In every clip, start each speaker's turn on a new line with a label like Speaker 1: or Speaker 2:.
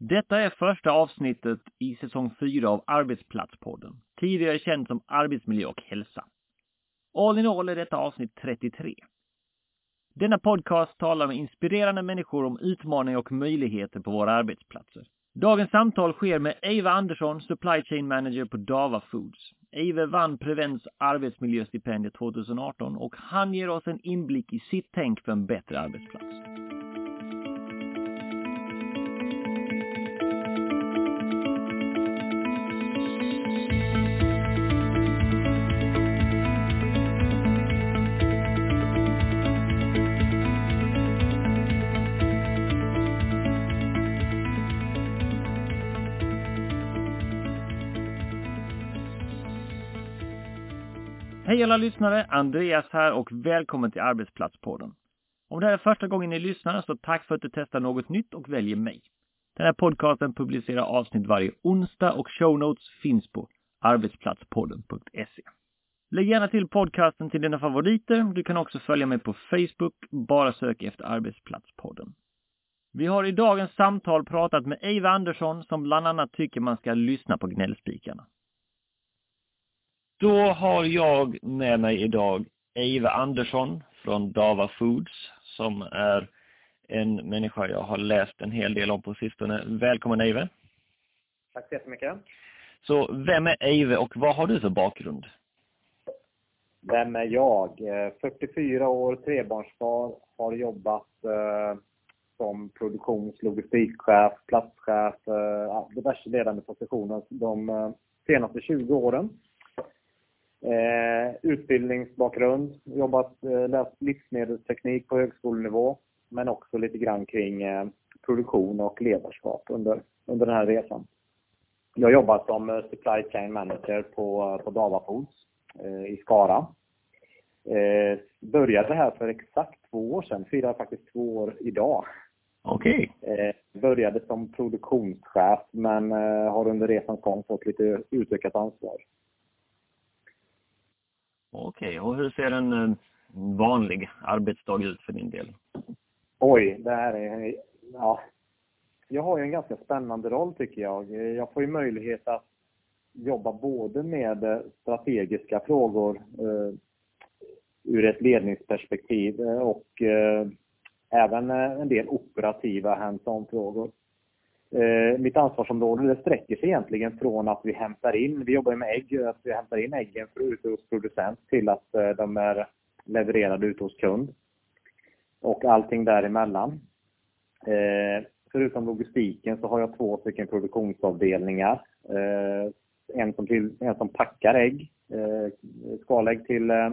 Speaker 1: Detta är första avsnittet i säsong 4 av Arbetsplatspodden, tidigare känd som Arbetsmiljö och hälsa. All in all är detta avsnitt 33. Denna podcast talar med inspirerande människor om utmaningar och möjligheter på våra arbetsplatser. Dagens samtal sker med Eva Andersson, Supply Chain Manager på Dava Foods. Eva vann Prevents arbetsmiljöstipendiet 2018 och han ger oss en inblick i sitt tänk för en bättre arbetsplats. Hej alla lyssnare! Andreas här och välkommen till Arbetsplatspodden. Om det här är första gången ni lyssnar så tack för att du testar något nytt och väljer mig. Den här podcasten publicerar avsnitt varje onsdag och show notes finns på arbetsplatspodden.se. Lägg gärna till podcasten till dina favoriter. Du kan också följa mig på Facebook. Bara sök efter Arbetsplatspodden. Vi har i dagens samtal pratat med Eva Andersson som bland annat tycker man ska lyssna på gnällspikarna. Då har jag med mig idag Eva Andersson från Dava Foods som är en människa jag har läst en hel del om på sistone. Välkommen Eva!
Speaker 2: Tack så jättemycket!
Speaker 1: Så vem är Eva och vad har du för bakgrund?
Speaker 2: Vem är jag? 44 år, trebarnsfar, har jobbat eh, som produktions logistikchef, platschef, eh, diverse ledande positioner de eh, senaste 20 åren. Eh, utbildningsbakgrund, jobbat, eh, läst livsmedelsteknik på högskolenivå, men också lite grann kring eh, produktion och ledarskap under, under den här resan. Jag jobbar som eh, supply chain manager på, på Dava Foods eh, i Skara. Eh, började här för exakt två år sedan, firar faktiskt två år idag.
Speaker 1: Okej.
Speaker 2: Okay. började som produktionschef men har under resans gång fått lite utökat ansvar.
Speaker 1: Okej, okay. och hur ser en eh, vanlig arbetsdag ut för din del?
Speaker 2: Oj, det här är... Ja. Jag har ju en ganska spännande roll tycker jag. Jag får ju möjlighet att jobba både med eh, strategiska frågor eh, ur ett ledningsperspektiv eh, och eh, även en del operativa hands-on-frågor. Eh, mitt ansvarsområde det sträcker sig egentligen från att vi hämtar in, vi jobbar med ägg, eh, att vi hämtar in äggen ute hos producent till att eh, de är levererade ute hos kund. Och allting däremellan. Eh, förutom logistiken så har jag två stycken produktionsavdelningar. Eh, en, som till, en som packar ägg, eh, skalägg till, eh,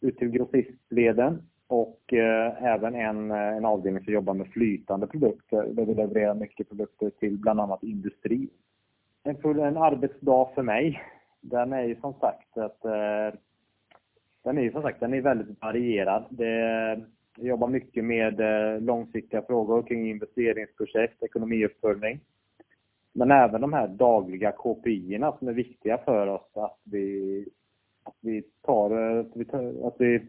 Speaker 2: ut till grossistleden och eh, även en, eh, en avdelning som jobbar med flytande produkter där vi levererar mycket produkter till bland annat industri. En, full, en arbetsdag för mig, den är ju som sagt att eh, den är ju som sagt den är väldigt varierad. Det, jag jobbar mycket med eh, långsiktiga frågor kring investeringsprojekt, ekonomiuppföljning. Men även de här dagliga KPI-erna som är viktiga för oss att vi, att vi tar, eh, att vi, tar, att vi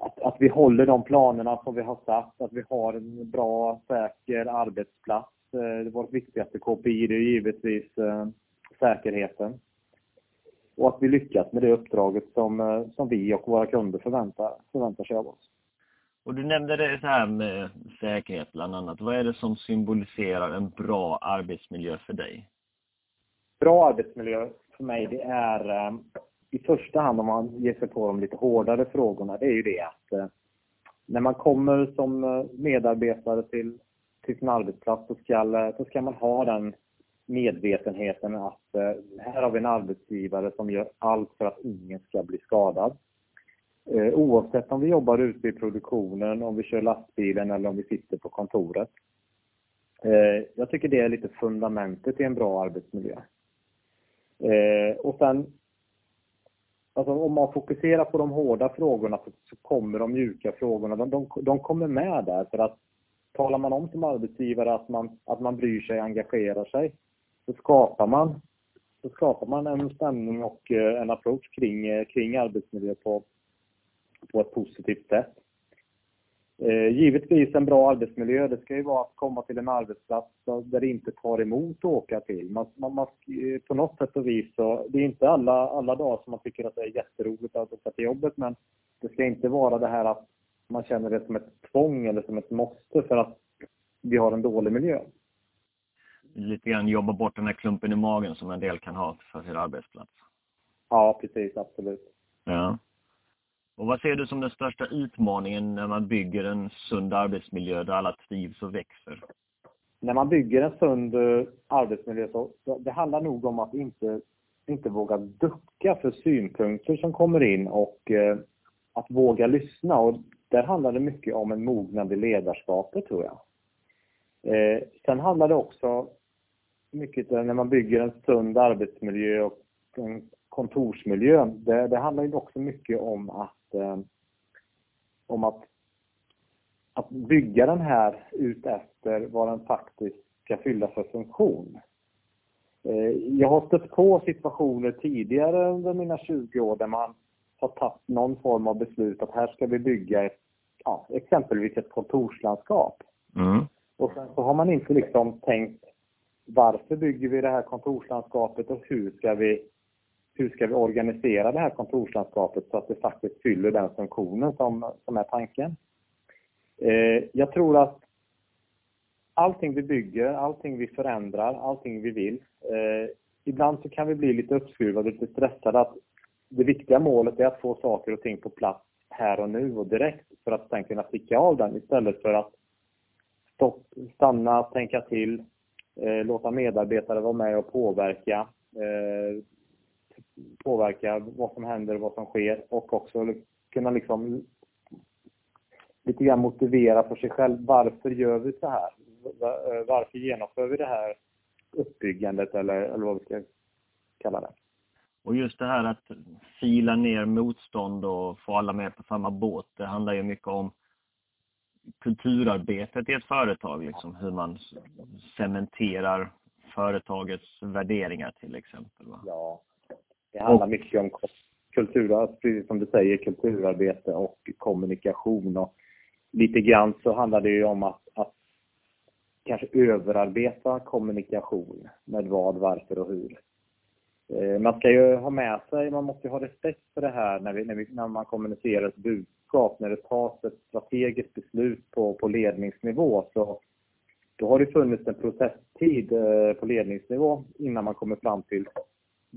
Speaker 2: att, att vi håller de planerna som vi har satt, att vi har en bra, säker arbetsplats. Eh, vårt viktigaste KPI det är givetvis eh, säkerheten. Och att vi lyckas med det uppdraget som, eh, som vi och våra kunder förväntar, förväntar sig av oss.
Speaker 1: Och du nämnde det så här med säkerhet bland annat. Vad är det som symboliserar en bra arbetsmiljö för dig?
Speaker 2: Bra arbetsmiljö för mig det är eh, i första hand om man ger sig på de lite hårdare frågorna, det är ju det att eh, när man kommer som eh, medarbetare till, till sin arbetsplats så ska, så eh, ska man ha den medvetenheten att här har vi en arbetsgivare som gör allt för att ingen ska bli skadad. Oavsett om vi jobbar ute i produktionen, om vi kör lastbilen eller om vi sitter på kontoret. Jag tycker det är lite fundamentet i en bra arbetsmiljö. Och sen Alltså om man fokuserar på de hårda frågorna så, kommer de mjuka frågorna, de, de, de, kommer med där för att talar man om som arbetsgivare att man, att man bryr sig, engagerar sig, så skapar man, så skapar man en stämning och eh, en approach kring, eh, kring arbetsmiljö på, på ett positivt sätt. Eh, givetvis en bra arbetsmiljö, det ska ju vara att komma till en arbetsplats där det inte tar emot att åka till. Man, man, man, på något sätt och vis så, det är inte alla, alla dagar som man tycker att det är jätteroligt att åka till jobbet men det ska inte vara det här att man känner det som ett tvång eller som ett måste för att vi har en dålig miljö.
Speaker 1: Lite grann jobba bort den här klumpen i magen som en del kan ha för sin arbetsplats.
Speaker 2: Ja, precis, absolut.
Speaker 1: Ja. Och vad ser du som den största utmaningen när man bygger en sund arbetsmiljö där alla trivs och växer?
Speaker 2: När man bygger en sund eh, arbetsmiljö så det handlar nog om att inte, inte våga ducka för synpunkter som kommer in och eh, att våga lyssna. Och där handlar det mycket om en mognad i ledarskapet tror jag. Eh, sen handlar det också mycket när man bygger en sund arbetsmiljö och en kontorsmiljö. Det, det handlar ju också mycket om att om att, att bygga den här ut efter vad den faktiskt ska fylla för funktion. Eh, jag har stött på situationer tidigare under mina 20 år där man har tagit någon form av beslut att här ska vi bygga ett, ja, exempelvis ett kontorslandskap. Mm. Och sen så har man inte liksom tänkt varför bygger vi det här kontorslandskapet och hur ska vi hur ska vi organisera det här kontorslandskapet så att det faktiskt fyller den funktionen som, som är tanken. Eh, jag tror att allting vi bygger, allting vi förändrar, allting vi vill. Eh, ibland så kan vi bli lite uppskruvade, lite stressade att det viktiga målet är att få saker och ting på plats här och nu och direkt för att sen kunna sticka av den istället för att stopp, stanna, tänka till, eh, låta medarbetare vara med och påverka, eh, påverka vad som händer och vad som sker och också kunna liksom lite grann motivera för sig själv. Varför gör vi så här? Varför genomför vi det här uppbyggandet eller, eller vad vi ska kalla det?
Speaker 1: Och just det här att fila ner motstånd och få alla med på samma båt, det handlar ju mycket om kulturarbetet i ett företag, liksom hur man cementerar företagets värderingar till exempel. Va?
Speaker 2: Ja, det handlar mycket om kultur, precis som du säger, kulturarbete och kommunikation. Och lite grann så handlar det ju om att, att kanske överarbeta kommunikation med vad, varför och hur. Eh, man ska ju ha med sig, man måste ha respekt för det här när, vi, när, vi, när man kommunicerar ett budskap, när det tas ett strategiskt beslut på, på ledningsnivå. Så då har det funnits en processtid eh, på ledningsnivå innan man kommer fram till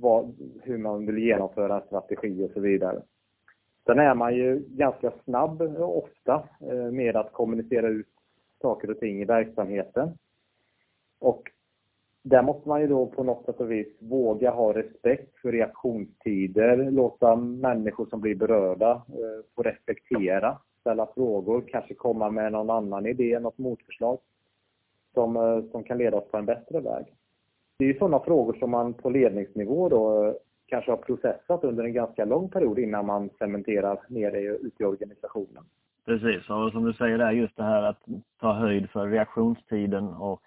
Speaker 2: vad, hur man vill genomföra en strategi och så vidare. Sen är man ju ganska snabb ofta eh, med att kommunicera ut saker och ting i verksamheten. Och där måste man ju då på något sätt och vis våga ha respekt för reaktionstider, låta människor som blir berörda eh, få respektera, ställa frågor, kanske komma med någon annan idé, något motförslag som, eh, som kan leda oss på en bättre väg det är ju sådana frågor som man på ledningsnivå då eh, kanske har processat under en ganska lång period innan man cementerar ner det ute i organisationen.
Speaker 1: Precis, och som du säger där just det här att ta höjd för reaktionstiden och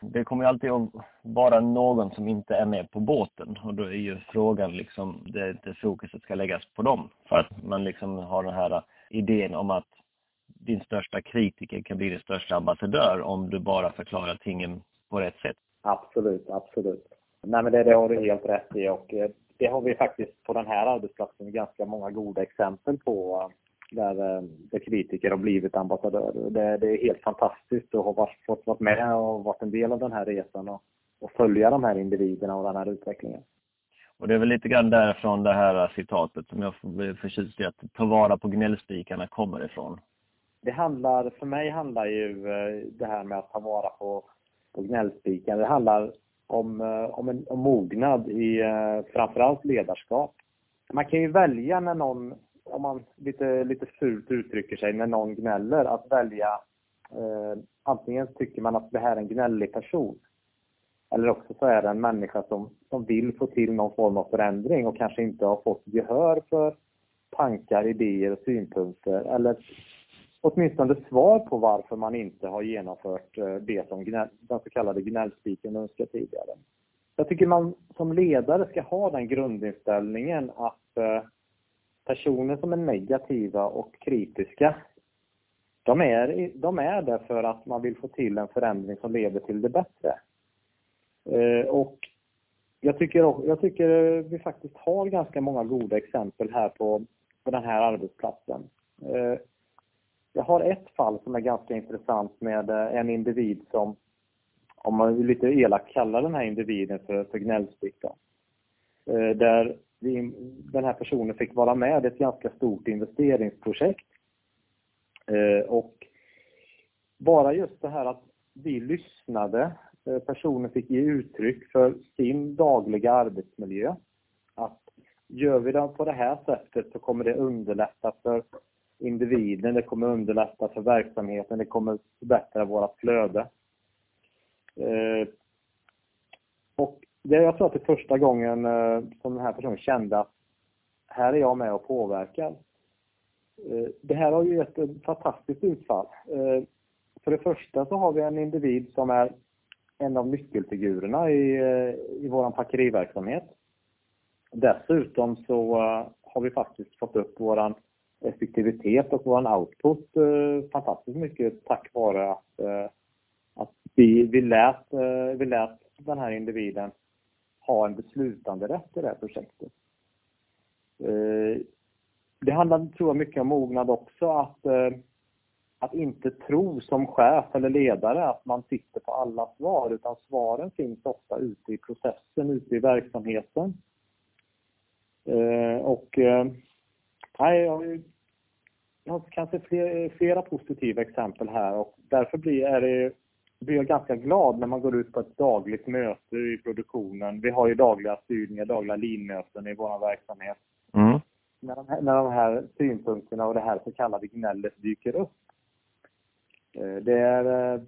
Speaker 1: det kommer ju alltid att vara någon som inte är med på båten och då är ju frågan liksom, det, det fokuset ska läggas på dem. För att man liksom har den här idén om att din största kritiker kan bli din största ambassadör om du bara förklarar tingen på rätt sätt.
Speaker 2: Absolut, absolut. Nej men det, det har du helt rätt i och eh, det har vi faktiskt på den här arbetsplatsen ganska många goda exempel på eh, där, eh, där kritiker har blivit ambassadörer. Det, det är helt fantastiskt att ha varit, fått vara med och varit en del av den här resan och, och följa de här individerna och den här utvecklingen.
Speaker 1: Och det är väl lite grann därifrån det här citatet som jag blir förtjust i, att ta vara på gnällspikarna kommer ifrån.
Speaker 2: Det handlar, för mig handlar ju det här med att ta vara på på gnällspiken. Det handlar om, eh, om, en, om mognad i eh, framförallt ledarskap. Man kan ju välja när någon, om man lite, lite fult uttrycker sig, när någon gnäller, att välja eh, antingen tycker man att det här är en gnällig person eller också så är det en människa som, som vill få till någon form av förändring och kanske inte har fått gehör för tankar, idéer och synpunkter eller åtminstone svar på varför man inte har genomfört eh, det som gnäll, den så kallade gnällspiken önskar tidigare. Jag tycker man som ledare ska ha den grundinställningen att eh, personer som är negativa och kritiska de är, de är där för att man vill få till en förändring som leder till det bättre. Eh, och jag tycker, jag tycker vi faktiskt har ganska många goda exempel här på, på den här arbetsplatsen. Jag har ett fall som är ganska intressant med eh, en individ som, om man lite elakt kallar den här individen för, för gnällspik. Eh, där vi, den här personen fick vara med i ett ganska stort investeringsprojekt. Eh, och bara just det här att vi lyssnade Eh, personen fick ge uttryck för sin dagliga arbetsmiljö. Att gör vi det på det här sättet så kommer det underlätta för individen, det kommer underlätta för verksamheten, det kommer förbättra vårt flöde. Eh, och det, jag tror att det är första gången eh, som den här personen kände att här är jag med och påverkar. Eh, det här har ju gett ett fantastiskt utfall. Eh, för det första så har vi en individ som är en av nyckelfigurerna i, eh, i vår packeriverksamhet. Dessutom så har vi faktiskt fått upp våran effektivitet och vår output eh, fantastiskt mycket tack vare att, eh, att vi, vi, lät, eh, vi lät den här individen ha en beslutanderätt i det här projektet. Det handlar, tror jag, mycket om mognad också, att att inte tro som chef eller ledare att man sitter på alla svar, utan svaren finns ofta ute i processen, ute i verksamheten. Och nej, jag, jag har kanske fler, flera positiva exempel här och därför blir, är det, blir jag ganska glad när man går ut på ett dagligt möte i produktionen. Vi har ju dagliga styrningar, dagliga linmöten i vår verksamhet. Mm. När, de här, när de här synpunkterna och det här så kallade gnället dyker upp. Eh, det är, eh,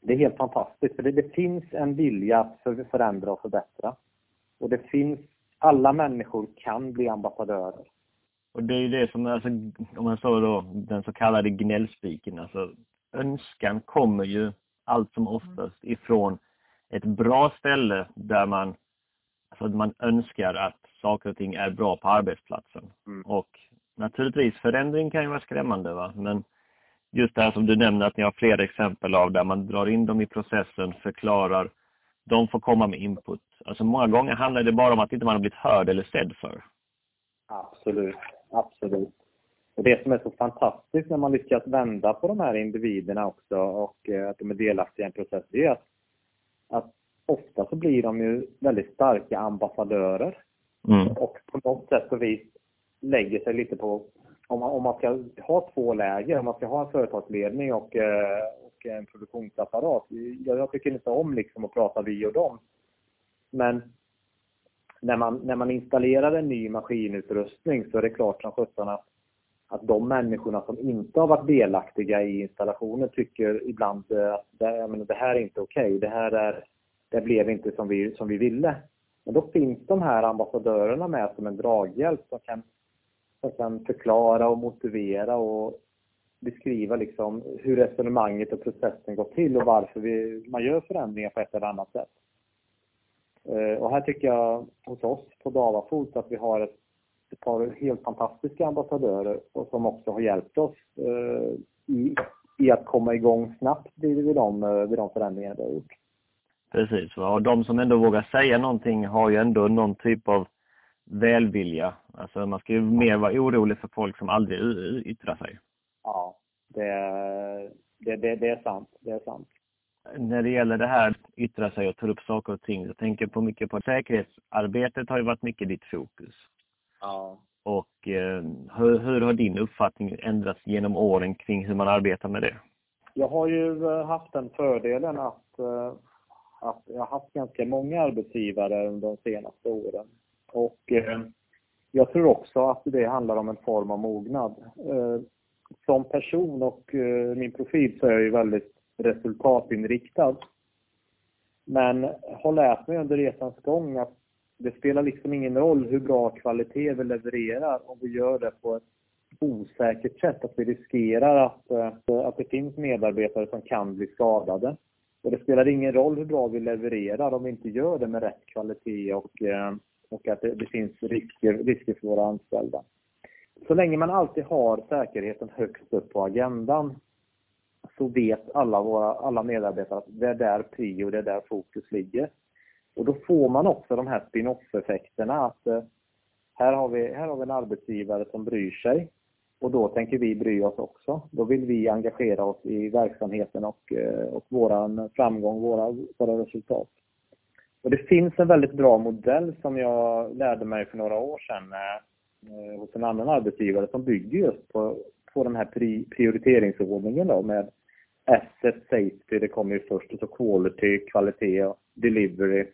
Speaker 2: det är helt fantastiskt, för det, det finns en vilja att förändra och förbättra. Och det finns, alla människor kan bli ambassadörer.
Speaker 1: Och det är ju det som, alltså, om man så då, den så kallade gnällspiken, alltså önskan kommer ju allt som oftast ifrån ett bra ställe där man, alltså man önskar att saker och ting är bra på arbetsplatsen. Mm. Och naturligtvis, förändring kan ju vara skrämmande va, men just det här som du nämner att ni har flera exempel av där man drar in dem i processen, förklarar, de får komma med input. Alltså många gånger handlar det bara om att inte man har blivit hörd eller sedd för.
Speaker 2: Absolut, absolut. Och det som är så fantastiskt när man lyckas vända på de här individerna också och eh, att de är delaktiga i en process, det är att, att ofta så blir de ju väldigt starka ambassadörer. Mm. Och på något sätt och vis lägger sig lite på om man, om man ska ha två läger, om man ska ha en företagsledning och, eh, och en produktionsapparat. Jag, jag tycker inte om liksom att prata vi och dem. Men när man, när man installerar en ny maskinutrustning så är det klart som sjutton att, att de människorna som inte har varit delaktiga i installationen tycker ibland eh, att det, menar, det här är inte okej, okay. det här är, det blev inte som vi, som vi ville. Men då finns de här ambassadörerna med som en draghjälp som kan som kan förklara och motivera och beskriva liksom hur resonemanget och processen går till och varför vi, man gör förändringar på ett eller annat sätt. Eh, och här tycker jag hos oss på Davafot att vi har ett, ett par helt fantastiska ambassadörer och som också har hjälpt oss eh, i, i att komma igång snabbt vid de, eh, vid de förändringar vi har gjort.
Speaker 1: Precis, och de som ändå vågar säga någonting har ju ändå någon typ av välvilja. Alltså man ska ju mer vara orolig för folk som aldrig yttrar sig.
Speaker 2: Ja, det, det, det, det är sant. Det är sant.
Speaker 1: När det gäller det här, yttra sig och ta upp saker och ting, jag tänker på mycket på säkerhetsarbetet har ju varit mycket ditt fokus.
Speaker 2: Ja.
Speaker 1: Och eh, hur, hur har din uppfattning ändrats genom åren kring hur man arbetar med det?
Speaker 2: Jag har ju eh, haft den fördelen att, eh, att jag har haft ganska många arbetsgivare under de senaste åren. Och eh, jag tror också att det handlar om en form av mognad. Eh, som person och eh, min profil så är jag ju väldigt resultatinriktad. Men har lärt mig under resans gång att det spelar liksom ingen roll hur bra kvalitet vi levererar om vi gör det på ett osäkert sätt. Att vi riskerar att, eh, att det finns medarbetare som kan bli skadade. Och det spelar ingen roll hur bra vi levererar om vi inte gör det med rätt kvalitet och eh, och att det, det finns risker, risker för våra anställda. så länge man alltid har säkerheten högst upp på agendan så vet alla, våra, alla medarbetare att det är där prio, det är där fokus ligger. Och då får man också de här spin-off-effekterna att eh, här har, vi, här har vi en arbetsgivare som bryr sig och då tänker vi bry oss också. Då vill vi engagera oss i verksamheten och, eh, och våran framgång, våra, våra resultat. Och det finns en väldigt bra modell som jag lärde mig för några år sedan eh, eh hos en annan arbetsgivare som bygger just på, på den här pri, prioriteringsordningen då med asset, safety, det kommer ju först, och så quality, kvalitet, delivery,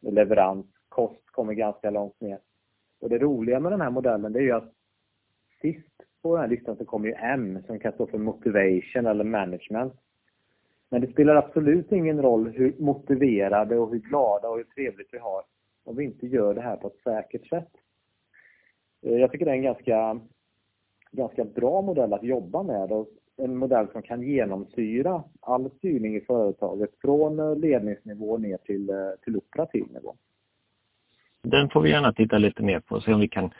Speaker 2: leverans, kost kommer ganska långt ner. Och det roliga med den här modellen det är ju att sist på den här listan så kommer ju M som kan stå för motivation eller management. Men det spelar absolut ingen roll hur motiverade och hur glada och hur trevligt vi har om vi inte gör det här på ett säkert sätt. Eh, jag tycker det är en ganska, ganska bra modell att jobba med och en modell som kan genomsyra all styrning i företaget från eh, ledningsnivå ner till, eh, till operativ nivå.
Speaker 1: Den får vi gärna titta lite mer på och se om vi kan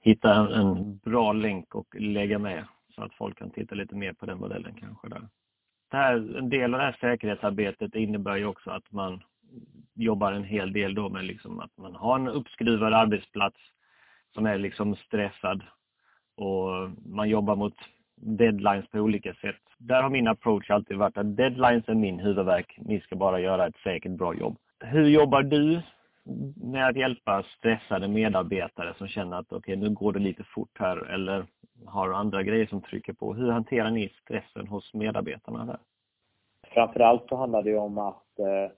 Speaker 1: hitta en, en bra länk och lägga med så att folk kan titta lite mer på den modellen kanske där. Det här, en del av det här säkerhetsarbetet innebär ju också att man jobbar en hel del då med liksom att man har en uppskruvad arbetsplats som är liksom stressad och man jobbar mot deadlines på olika sätt. Där har min approach alltid varit att deadlines är min huvudvärk. Ni ska bara göra ett säkert bra jobb. Hur jobbar du med att hjälpa stressade medarbetare som känner att okej, okay, nu går det lite fort här eller har andra grejer som trycker på. Hur hanterar ni stressen hos medarbetarna där?
Speaker 2: Framförallt så handlar det om att eh,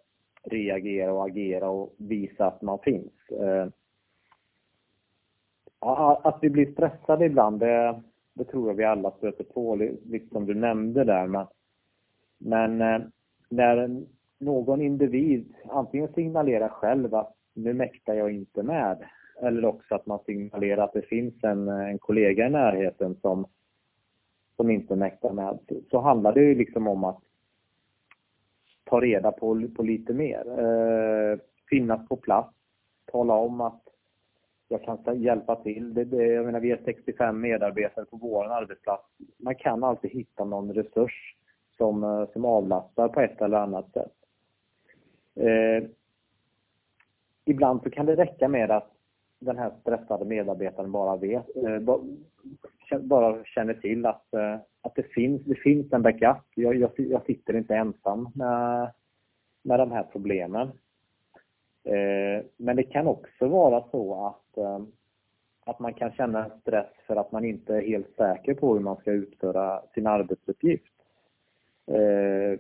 Speaker 2: reagera och agera och visa att man finns. Eh, att vi blir stressade ibland, det, det tror jag vi alla stöter på, liksom du nämnde där. Men, men eh, när någon individ antingen signalerar själv att nu mäktar jag inte med. Eller också att man signalerar att det finns en, en kollega i närheten som, som inte mäktar med. Så handlar det ju liksom om att ta reda på, på lite mer. Eh, finnas på plats, tala om att jag kan hjälpa till. Det, det, jag menar, vi är 65 medarbetare på vår arbetsplats. Man kan alltid hitta någon resurs som, eh, som avlastar på ett eller annat sätt. Eh, ibland så kan det räcka med att den här stressade medarbetaren bara vet, eh, bara känner till att, eh, att det, finns, det finns en backup. Jag, jag, jag sitter inte ensam med, med de här problemen. Eh, men det kan också vara så att, eh, att man kan känna stress för att man inte är helt säker på hur man ska utföra sin arbetsuppgift. Eh,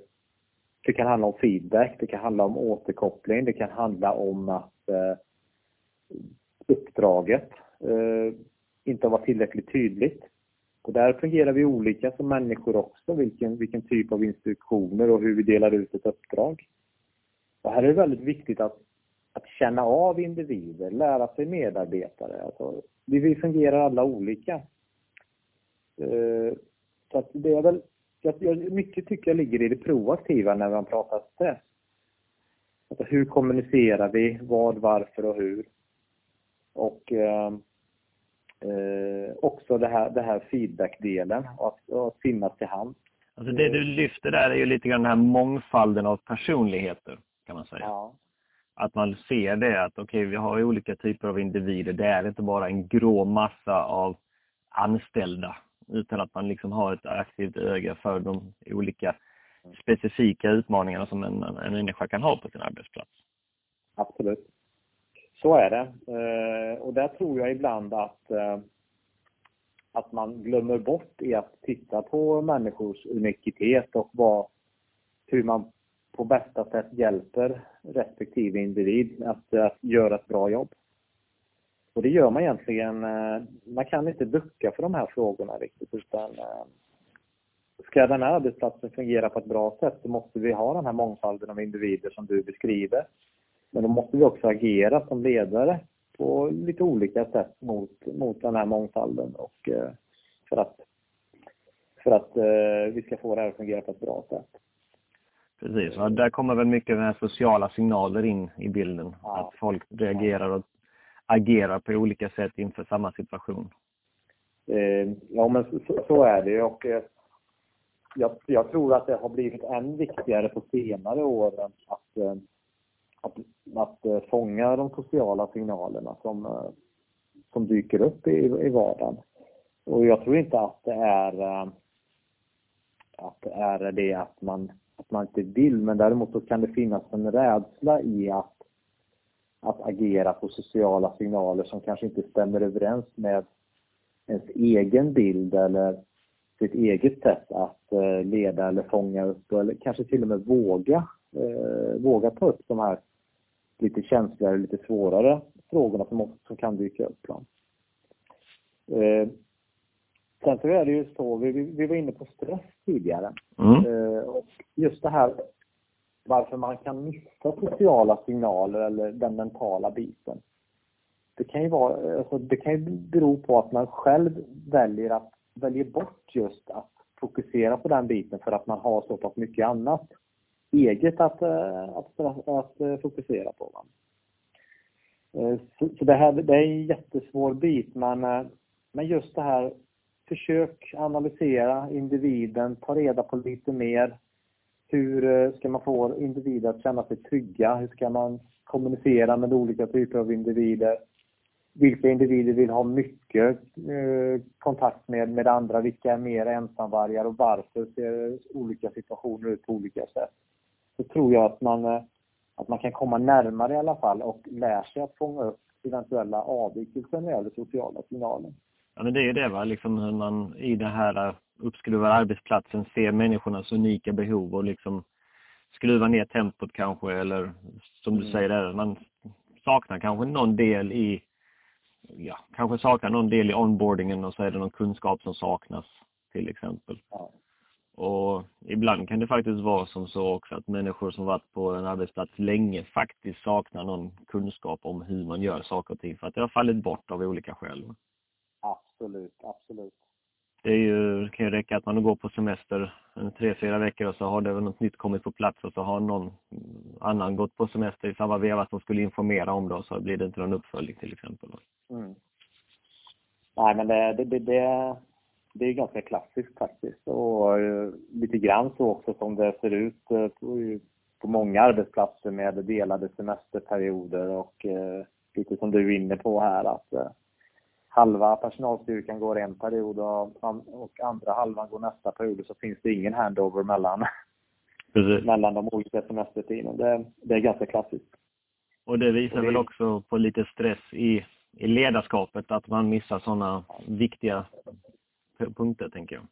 Speaker 2: det kan handla om feedback, det kan handla om återkoppling, det kan handla om att uppdraget inte har varit tillräckligt tydligt. Och där fungerar vi olika som människor också, vilken, vilken typ av instruktioner och hur vi delar ut ett uppdrag. Och här är det väldigt viktigt att, att känna av individer, lära sig medarbetare. Alltså, vi, fungerar alla olika. Eh, så att det är väl jag, mycket tycker jag ligger i det proaktiva när man pratar stress. Alltså hur kommunicerar vi? Vad, varför och hur? Och eh, eh, också det här, det här feedback-delen, att, att finnas till hand.
Speaker 1: Alltså det du lyfter där är ju lite grann den här mångfalden av personligheter, kan man säga. Ja. Att man ser det, att okej, okay, vi har olika typer av individer. Det är inte bara en grå massa av anställda utan att man liksom har ett aktivt öga för de olika specifika utmaningarna som en, en människa kan ha på sin arbetsplats.
Speaker 2: Absolut. Så är det. Eh, och där tror jag ibland att, eh, att man glömmer bort i att titta på människors unikitet och vad, hur man på bästa sätt hjälper respektive individ att, att göra ett bra jobb. Och det gör man egentligen, eh, man kan inte ducka för de här frågorna riktigt utan eh, ska den här arbetsplatsen fungera på ett bra sätt så måste vi ha den här mångfalden av individer som du beskriver. Men då måste vi också agera som ledare på lite olika sätt mot, mot den här mångfalden och eh, för att, för att vi ska få det här att fungera på ett bra sätt.
Speaker 1: Precis, och där kommer väl mycket här sociala signaler in i bilden. Ja. Att folk reagerar och agerar på olika sätt inför samma situation.
Speaker 2: Eh, ja, men så, så är det och eh, jag, jag, tror att det har blivit än viktigare på senare år att, eh, att, att, att fånga de sociala signalerna som, som dyker upp i, i vardagen. Och jag tror inte att det är att det är det att man, att man inte vill, men däremot så kan det finnas en rädsla i att, att agera på sociala signaler som kanske inte stämmer överens med ens egen bild eller sitt eget sätt att eh, leda eller fånga upp eller kanske till och med våga, eh, våga ta upp de här lite känsligare, lite svårare frågorna som, som kan dyka upp. Eh, sen så är det ju så, vi, vi var inne på stress tidigare. Mm. Eh, och just det här varför man kan missa sociala signaler eller den mentala biten. Det kan ju vara, alltså det kan ju bero på att man själv väljer att väljer bort just att fokusera på den biten för att man har så pass mycket annat eget att, eh, att, att, att eh, fokusera på. Eh, så, så det, här, det är en jättesvår bit men, men just det här försök analysera individen, ta reda på lite mer. Hur eh, ska man få individer att känna sig trygga? Hur ska man kommunicera med olika typer av individer? vilka individer vill ha mycket eh, kontakt med, med andra, vilka är mer ensamvargar och varför ser olika situationer ut på olika sätt. Så tror jag att man, eh, att man kan komma närmare i alla fall och lär sig att fånga upp eventuella avvikelser när det gäller sociala signaler.
Speaker 1: Ja men det är ju det va, liksom hur man i den här uppskruvade arbetsplatsen ser människornas unika behov och liksom skruva ner tempot kanske eller som du mm. säger där, man saknar kanske någon del i ja, kanske saknar någon del i onboardingen och så är det någon kunskap som saknas till exempel. Ja. Och ibland kan det faktiskt vara som så också att människor som varit på en arbetsplats länge faktiskt saknar någon kunskap om hur man gör saker och ting för att det har fallit bort av olika skäl.
Speaker 2: Absolut, absolut.
Speaker 1: Det, är ju, det kan ju räcka att man går på semester en tre, fyra veckor och så har det väl något nytt kommit på plats och så har någon annan gått på semester i samma veva som skulle informera om det och så blir det inte någon uppföljning till exempel. Mm.
Speaker 2: Nej, men det, det, det, det, det är ganska klassiskt faktiskt och uh, lite grann så också som det ser ut uh, på, många arbetsplatser med delade semesterperioder och uh, lite som du är inne på här att halva personalstyrkan går en period och, och andra halvan går nästa period så finns det ingen handover mellan, mellan de olika semestertiden. Det, det är ganska klassiskt.
Speaker 1: Och det visar och det... väl också på lite stress i i ledarskapet att man missar sådana viktiga punkter, tänker jag.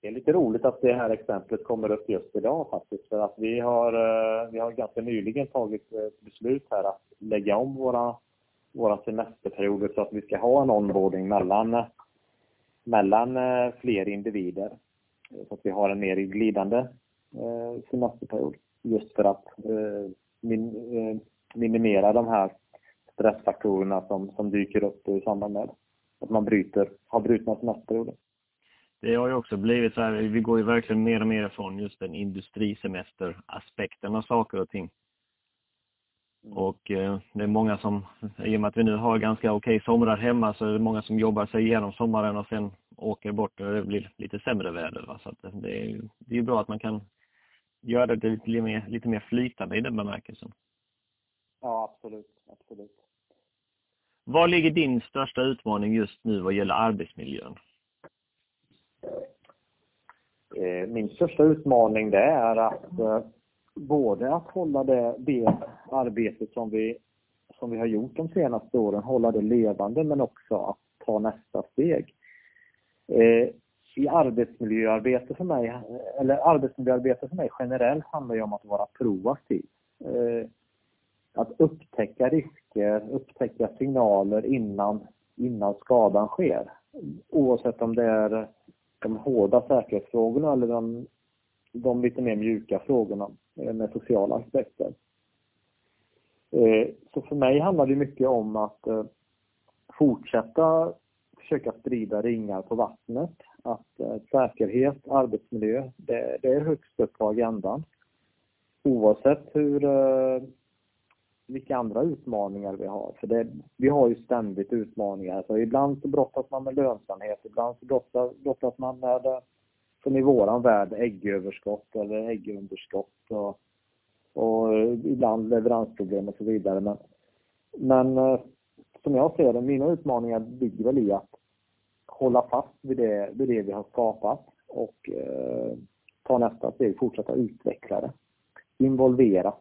Speaker 2: Det är lite roligt att det här exemplet kommer upp just idag faktiskt, för att vi har, eh, vi har ganska nyligen tagit ett beslut här att lägga om våra, våra semesterperioder så att vi ska ha en onboarding mellan, mellan eh, fler individer. Så att vi har en mer glidande eh, semesterperiod just för att eh, minimera de här stressfaktorerna som, som dyker upp i samband med att man bryter, har brutna semesterperioder.
Speaker 1: Det har ju också blivit så här, vi går ju verkligen mer och mer ifrån just den industrisemesteraspekten av saker och ting. Mm. Och eh, det är många som, i och med att vi nu har ganska okej somrar hemma, så är det många som jobbar sig igenom sommaren och sen åker bort och det blir lite sämre väder. Va? Så att det är det är bra att man kan göra det lite mer, lite mer flytande i den bemärkelsen.
Speaker 2: Ja, absolut. absolut.
Speaker 1: Var ligger din största utmaning just nu vad gäller arbetsmiljön?
Speaker 2: Eh, min största utmaning det är att eh, både att hålla det, det arbetet som vi, som vi har gjort de senaste åren, hålla det levande men också att ta nästa steg. Eh, I arbetsmiljöarbete för mig, eller arbetsmiljöarbete för mig generellt handlar ju om att vara proaktiv eh, att upptäcka risker, upptäcka signaler innan, innan skadan sker. Oavsett om det är de hårda säkerhetsfrågorna eller de, de lite mer mjuka frågorna Eh, med sociala aspekter. Eh, så för mig handlar det mycket om att eh, fortsätta försöka sprida ringar på vattnet. Att säkerhet, arbetsmiljö, det, det är högst upp på agendan. Oavsett hur vilka andra utmaningar vi har. För det, vi har ju ständigt utmaningar. Så ibland så brottas man med lönsamhet, ibland så brottas, brottas man med, som i våran värld, äggöverskott eller äggunderskott och, och ibland leveransproblem och så vidare. Men, men eh, som jag ser det, mina utmaningar ligger väl i att hålla fast vid det, vid det vi har skapat och eh, ta nästa steg, fortsätta utveckla det. Involvera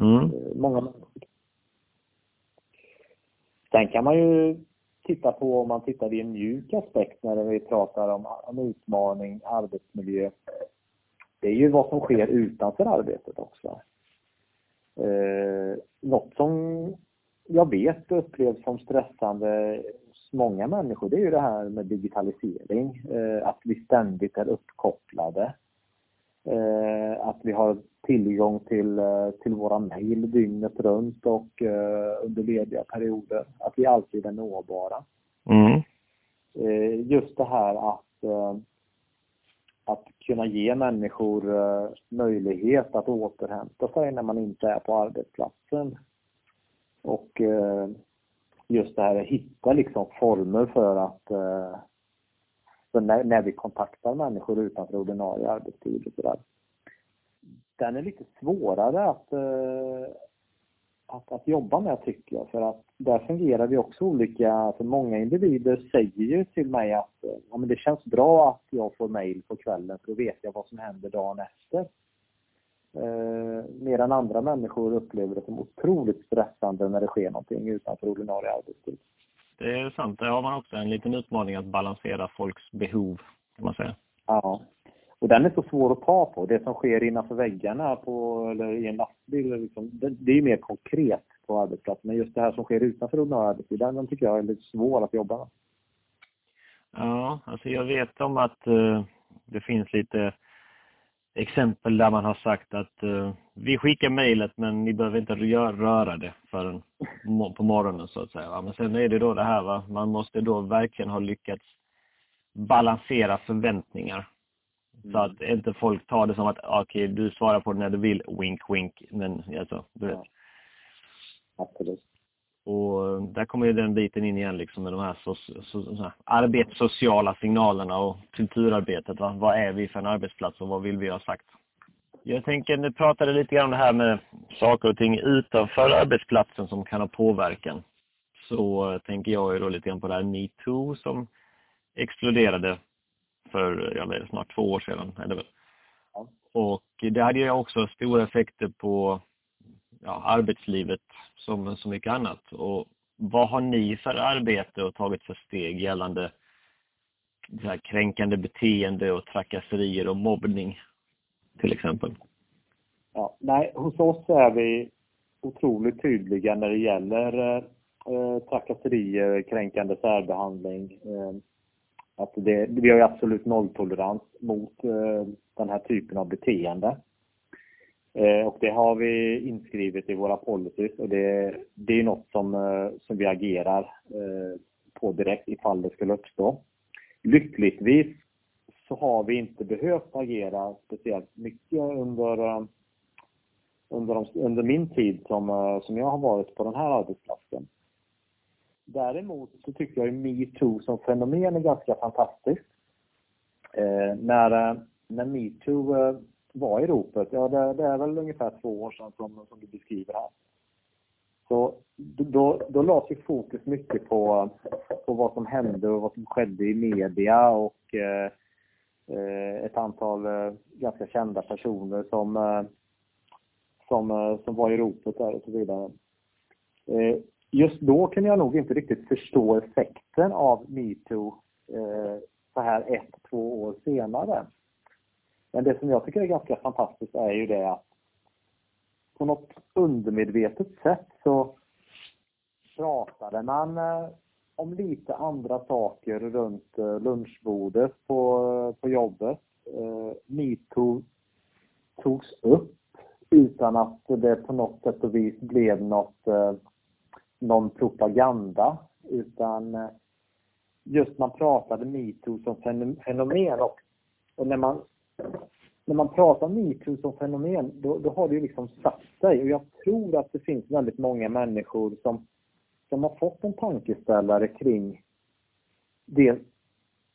Speaker 2: mm. Eh, många människor. Sen kan man ju titta på, om man tittar i en mjuk aspekt när vi pratar om, om utmaning, arbetsmiljö. Det är ju vad som sker utanför arbetet också. Eh, något som jag vet upplevs som stressande hos många människor, det är ju det här med digitalisering. Eh, att vi ständigt är uppkopplade. Eh, att vi har tillgång till, eh, till våra mejl dygnet runt och eh, under lediga perioder. Att vi alltid är nåbara. Mm. Eh, just det här att, att kunna ge människor möjlighet att återhämta sig när man inte är på arbetsplatsen. Och just det här att hitta liksom former för att för när, när vi kontaktar människor utanför ordinarie arbetstid och sådär. Den är lite svårare att, att, att jobba med tycker jag. För att där fungerar vi också olika. Alltså många individer säger ju till mig att ja, men det känns bra att jag får mail på kvällen för då vet jag vad som händer dagen efter. Eh, medan andra människor upplever det som otroligt stressande när det sker någonting utanför ordinarie arbetstid.
Speaker 1: Det är sant. Där har man också en liten utmaning att balansera folks behov, kan man säga.
Speaker 2: Ja. Och den är så svår att ta på. Det som sker innanför väggarna på, eller i en lastbil, liksom, det, det är mer konkret på arbetsplatsen. Men just det här som sker utanför ordinarie arbetstid, den, den tycker jag är lite svår att jobba med.
Speaker 1: Ja, alltså jag vet om att uh, det finns lite exempel där man har sagt att uh, vi skickar mejlet men ni behöver inte röra det förrän på morgonen så att säga. Men sen är det då det här va, man måste då verkligen ha lyckats balansera förväntningar. Mm. Så att inte folk tar det som att okej, okay, du svarar på det när du vill, wink wink, men alltså, du vet.
Speaker 2: Ja. Absolut.
Speaker 1: Och där kommer ju den biten in igen liksom med de här, so, so, so, arbetssociala signalerna och kulturarbetet. Va? Vad är vi för en arbetsplats och vad vill vi ha sagt? Jag tänker, du pratade lite grann om det här med saker och ting utanför arbetsplatsen som kan ha påverkan. Så tänker jag ju då lite grann på det här metoo som exploderade för, jag vet, snart två år sedan. Är det väl. Ja. Och det hade ju också stora effekter på ja, arbetslivet som så mycket annat. Och vad har ni för arbete och tagit för steg gällande kränkande beteende och trakasserier och mobbning till exempel?
Speaker 2: Ja, nej, hos oss är vi otroligt tydliga när det gäller eh, trakasserier, kränkande särbehandling. Eh, att det, vi har ju absolut nolltolerans mot eh, den här typen av beteende. Eh, och det har vi inskrivet i våra policies och det, det är något som, eh, som vi agerar eh, på direkt ifall det skulle uppstå. Lyckligtvis så har vi inte behövt agera speciellt mycket under, eh, under, de, under min tid som, eh, som jag har varit på den här arbetsplatsen. Däremot så tycker jag metoo som fenomen är ganska fantastiskt. Eh, när, eh, när metoo eh, var i ropet, ja det, det, är väl ungefär två år sedan som, som du beskriver här. Så då, då lades ju fokus mycket på, på vad som hände och vad som skedde i media och eh, eh, ett antal eh, ganska kända personer som, eh, som, eh, som var i ropet där och så vidare. Just då kunde jag nog inte riktigt förstå effekten av metoo eh, så här ett, två år senare. Men det som jag tycker är ganska fantastiskt är ju det att på något undermedvetet sätt så pratade man eh, om lite andra saker runt eh, lunchbordet på, på jobbet. Eh, metoo togs upp utan att det på något sätt och vis blev något, någon propaganda utan eh, just man pratade metoo som fenomen och, och när man när man pratar metoo som fenomen, då, då har det ju liksom satt sig. Och jag tror att det finns väldigt många människor som, som har fått en tankeställare kring det.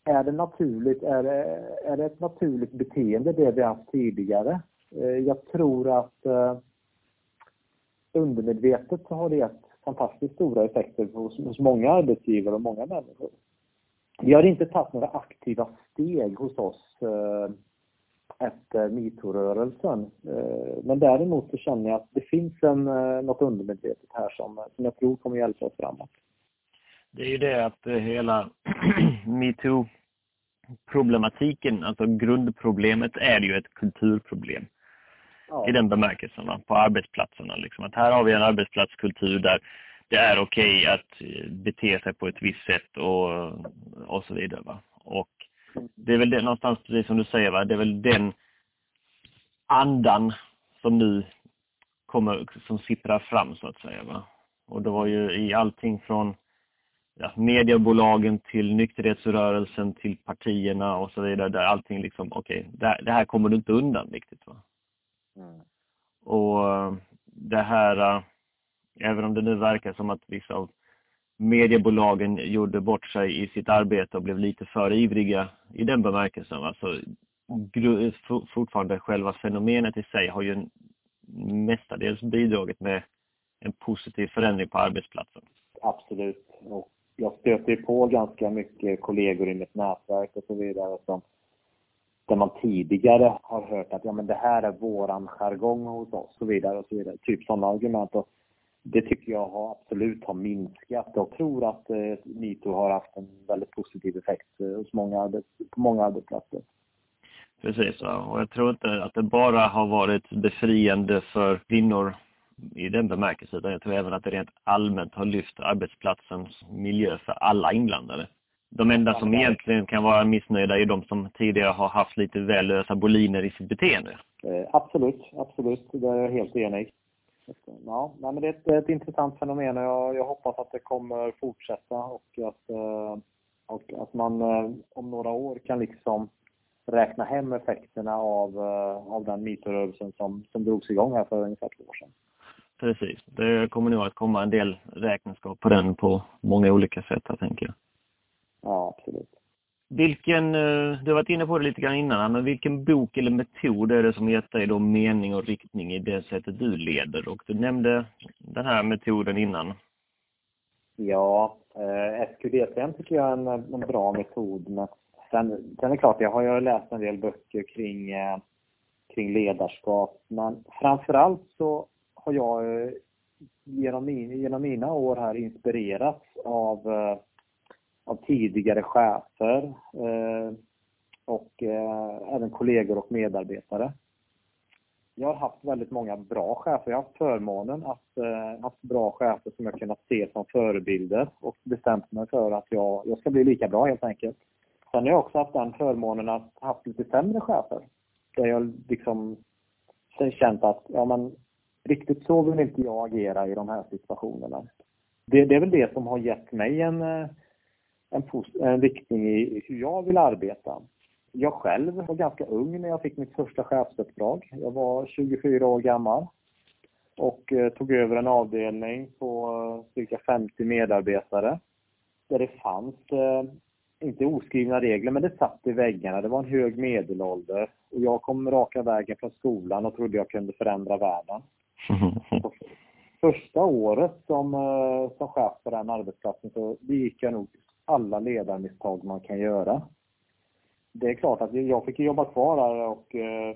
Speaker 2: Är det naturligt? Är det, är det ett naturligt beteende det vi haft tidigare? Eh, jag tror att eh, undermedvetet så har det gett fantastiskt stora effekter hos, hos många arbetsgivare och många människor. Vi har inte tagit några aktiva steg hos oss eh, efter metoo-rörelsen. Eh, men däremot så känner jag att det finns en, eh, något undermedvetet här som, som jag tror kommer hjälpa oss framåt.
Speaker 1: Det är ju det att eh, hela metoo-problematiken, alltså grundproblemet är ju ett kulturproblem. Ja. I den bemärkelsen, va? på arbetsplatserna. Liksom. Att här har vi en arbetsplatskultur där det är okej okay att eh, bete sig på ett visst sätt och, och så vidare. Va? Och det är väl det, någonstans precis som du säger, va? det är väl den andan som nu kommer, som sipprar fram så att säga. Va? Och det var ju i allting från ja, mediebolagen till nykterhetsrörelsen till partierna och så vidare, där allting liksom, okej, okay, det, det, här kommer du inte undan riktigt. Va? Mm. Och det här, även om det nu verkar som att vissa av mediebolagen gjorde bort sig i sitt arbete och blev lite för ivriga i den bemärkelsen. Alltså, fortfarande själva fenomenet i sig har ju mestadels bidragit med en positiv förändring på arbetsplatsen.
Speaker 2: Absolut. Och jag stöter på ganska mycket kollegor i mitt nätverk och så vidare som där man tidigare har hört att ja men det här är våran jargong hos oss och så vidare och så vidare. Typ sådana argument. Och det tycker jag har, absolut har minskat. Jag tror att eh, metoo har haft en väldigt positiv effekt eh, hos många arbets, på många arbetsplatser.
Speaker 1: Precis, och jag tror inte att det bara har varit befriande för kvinnor i den bemärkelsen, utan jag tror även att det rent allmänt har lyft arbetsplatsens miljö för alla inblandade. De enda som egentligen kan vara missnöjda är de som tidigare har haft lite väl lösa boliner i sitt beteende.
Speaker 2: Eh, absolut, absolut. Det är jag helt enig. Ja, men det är ett, ett intressant fenomen och jag, jag, hoppas att det kommer fortsätta och att, eh, och att man eh, om några år kan liksom räkna hem effekterna av, av den metoo som, som drogs igång här för ungefär två år sedan.
Speaker 1: Precis. Det kommer nog att komma en del räkenskap på den på många olika sätt, jag tänker
Speaker 2: Ja, absolut.
Speaker 1: Vilken, eh, du har varit inne på det lite grann innan, men vilken bok eller metod är det som gett dig då mening och riktning i det sättet du leder? Och du nämnde den här metoden innan.
Speaker 2: Ja, eh, SQDCM tycker jag är en, en bra metod. Men sen, sen är det klart, jag har ju läst en del böcker kring, eh, kring ledarskap. Men framförallt så har jag eh, genom, min, genom mina år här inspirerats av eh, av tidigare chefer eh, och eh, även kollegor och medarbetare. Jag har haft väldigt många bra chefer. Jag har haft förmånen att eh, haft bra chefer som jag kunnat se som förebilder och bestämt mig för att jag, jag ska bli lika bra helt enkelt. Sen har jag också haft den förmånen att haft lite sämre chefer. Där jag liksom känt att, ja men riktigt så vill inte jag agera i de här situationerna. Det, det är väl det som har gett mig en, eh, en, en riktning i hur jag vill arbeta. Jag själv var ganska ung när jag fick mitt första chefsuppdrag. Jag var 24 år gammal och eh, tog över en avdelning på eh, cirka 50 medarbetare där det fanns, eh, inte oskrivna regler, men det satt i väggarna. Det var en hög medelålder och jag kom raka vägen från skolan och trodde jag kunde förändra världen. Första året som, som chef på den arbetsplatsen så gick jag nog alla ledarmisstag man kan göra. Det är klart att jag fick jobba kvar där och eh,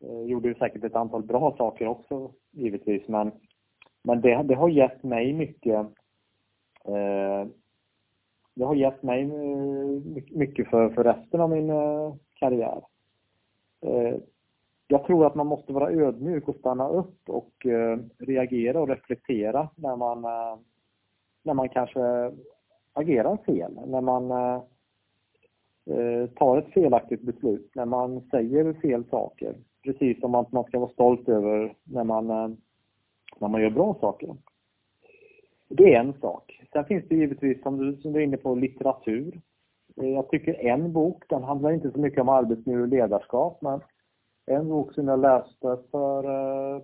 Speaker 2: eh gjorde säkert ett antal bra saker också givetvis men, men det, det har gett mig mycket eh, det har gett mig eh, mycket för, för resten av min eh, karriär. Eh, jag tror att man måste vara ödmjuk och stanna upp och eh, reagera och reflektera när man, när man kanske agerar fel, när man eh, eh, tar ett felaktigt beslut, när man säger fel saker. Precis som att man ska vara stolt över när man, eh, när man gör bra saker. Det är en sak. Sen finns det givetvis, som du, som du är inne på, litteratur. Eh, jag tycker en bok, den handlar inte så mycket om arbetsmiljö och ledarskap, men En bok som jag läste för eh,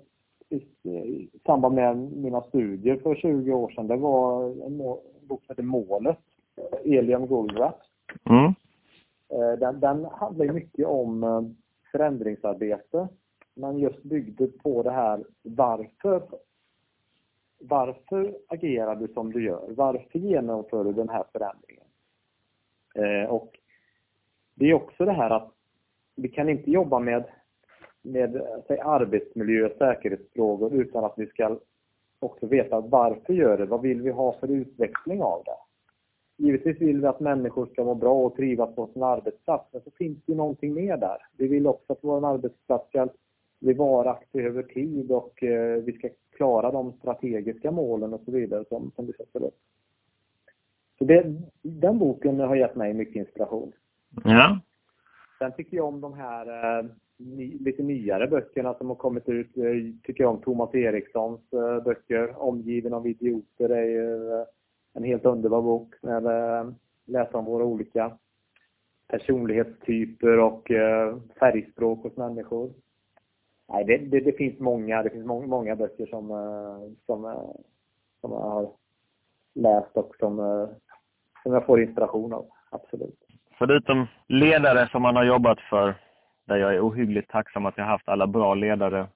Speaker 2: i, i samband med mina studier för 20 år sedan, det var en bok som heter Målet, Eliam Goldratt. Mm. Uh, den, den handlar mycket om uh, förändringsarbete, men just byggde på det här varför varför agerar du som du gör? Varför genomför du den här förändringen? Eh, och det är också det här att vi kan inte jobba med, med säg, arbetsmiljö och säkerhetsfrågor utan att vi ska också veta varför gör det? Vad vill vi ha för utveckling av det? Givetvis vill vi att människor ska må bra och trivas på sin arbetsplats, men så finns det ju någonting mer där. Vi vill också att vår arbetsplats ska bli varaktig över tid och eh, vi ska klara de strategiska målen och så vidare som, som vi sätter upp. Så det, den boken har gett mig mycket inspiration.
Speaker 1: Ja.
Speaker 2: Sen tycker jag om de här eh, ny, lite nyare böckerna alltså, som har kommit ut. Eh, jag tycker om Thomas Erikssons eh, böcker. Omgiven av idioter är ju eh, en helt underbar bok. När eh, läsa om våra olika personlighetstyper och färgspråk hos människor nej, det, det, det, finns många, det finns många, många böcker som, som, som jag har läst och som, som jag får inspiration av. Absolut.
Speaker 1: Förutom ledare som man har jobbat för, där jag är ohyggligt tacksam att jag haft alla bra ledare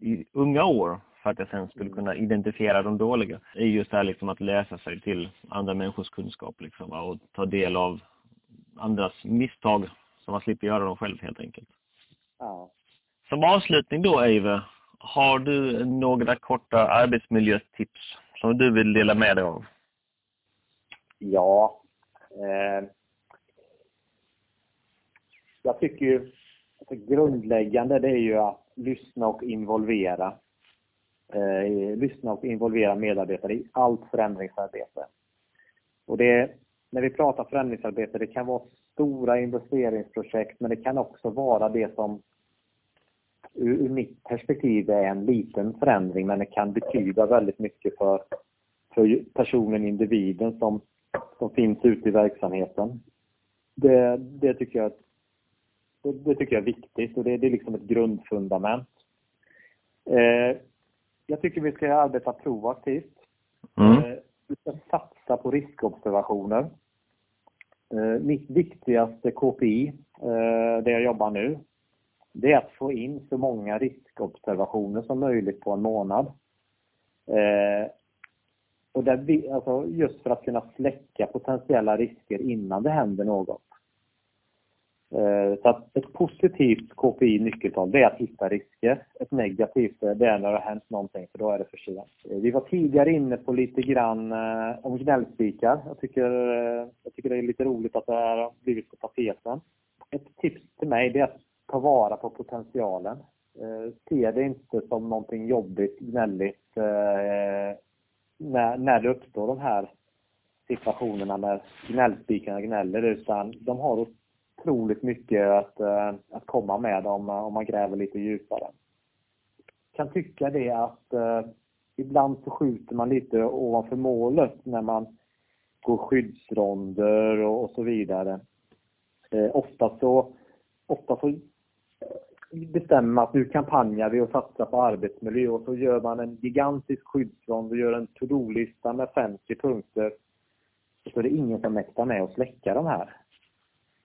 Speaker 1: i unga år för att jag sen skulle mm. kunna identifiera de dåliga, är just det här liksom att läsa sig till andra människors kunskap liksom, och ta del av andras misstag så man slipper göra dem själv helt enkelt.
Speaker 2: Ja,
Speaker 1: som avslutning då, Eive, har du några korta arbetsmiljötips som du vill dela med dig av?
Speaker 2: Ja. Eh, jag tycker ju Alltså, grundläggande det är ju att lyssna och involvera. Eh, lyssna och involvera medarbetare i allt förändringsarbete. Och det, när vi pratar förändringsarbete, det kan vara stora investeringsprojekt, men det kan också vara det som ur, ur mitt perspektiv är en liten förändring men det kan betyda väldigt mycket för, för personen, individen som, som finns ute i verksamheten. Det, det, tycker, jag, det, det tycker jag är viktigt och det, det är liksom ett grundfundament. Eh, jag tycker vi ska arbeta proaktivt. Mm. Eh, vi ska satsa på riskobservationer. Eh, mitt viktigaste KPI, eh, där jag jobbar nu, det är att få in så många riskobservationer som möjligt på en månad. Eh, och där vi, alltså just för att kunna släcka potentiella risker innan det händer något. Eh, så att ett positivt KPI nyckeltal det är att hitta risker. Ett negativt eh, det är när det har hänt någonting för då är det för sent. Eh, vi var tidigare inne på lite grann om gnällspikar. Jag tycker, jag tycker det är lite roligt att det här har blivit på tapeten. Ett tips till mig det är att ta vara på potentialen. Se det inte som någonting jobbigt, gnälligt när, när det uppstår de här situationerna när gnällspikarna gnäller utan de har otroligt mycket att, eh, att komma med om, eh, om man gräver lite djupare. Jag kan tycka det att eh, ibland så skjuter man lite ovanför målet när man går skyddsronder och, och så vidare. Eh, ofta så ofta så eh, bestämmer man att nu kampanjar vi och satsar på arbetsmiljö och så gör man en gigantisk skyddsrond och gör en to-do-lista med 50 punkter. Och så är det ingen som mäktar med att släcka de här.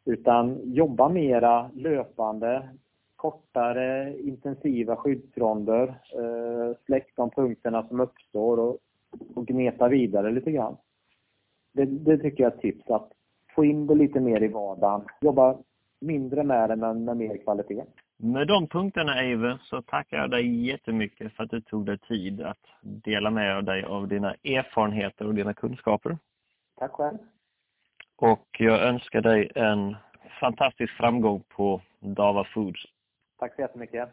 Speaker 2: Utan jobba mera löpande, kortare intensiva skyddsronder, eh, släck de punkterna som uppstår och, och gneta vidare lite grann. Det, det tycker jag är ett tips, att få in det lite mer i vardagen. Jobba mindre med det men med mer kvalitet.
Speaker 1: Med de punkterna Eve så tackar jag dig jättemycket för att du tog dig tid att dela med dig av dina erfarenheter och dina kunskaper.
Speaker 2: Tack själv.
Speaker 1: Och jag önskar dig en fantastisk framgång på Dava Foods.
Speaker 2: Tack så jättemycket.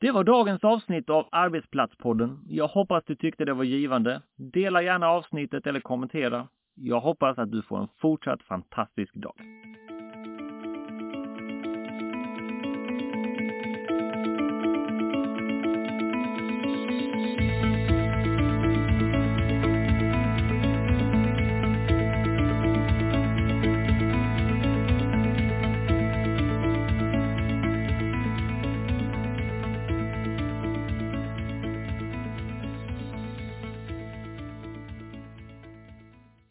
Speaker 1: Det var dagens avsnitt av Arbetsplatspodden. Jag hoppas du tyckte det var givande. Dela gärna avsnittet eller kommentera. Jag hoppas att du får en fortsatt fantastisk dag.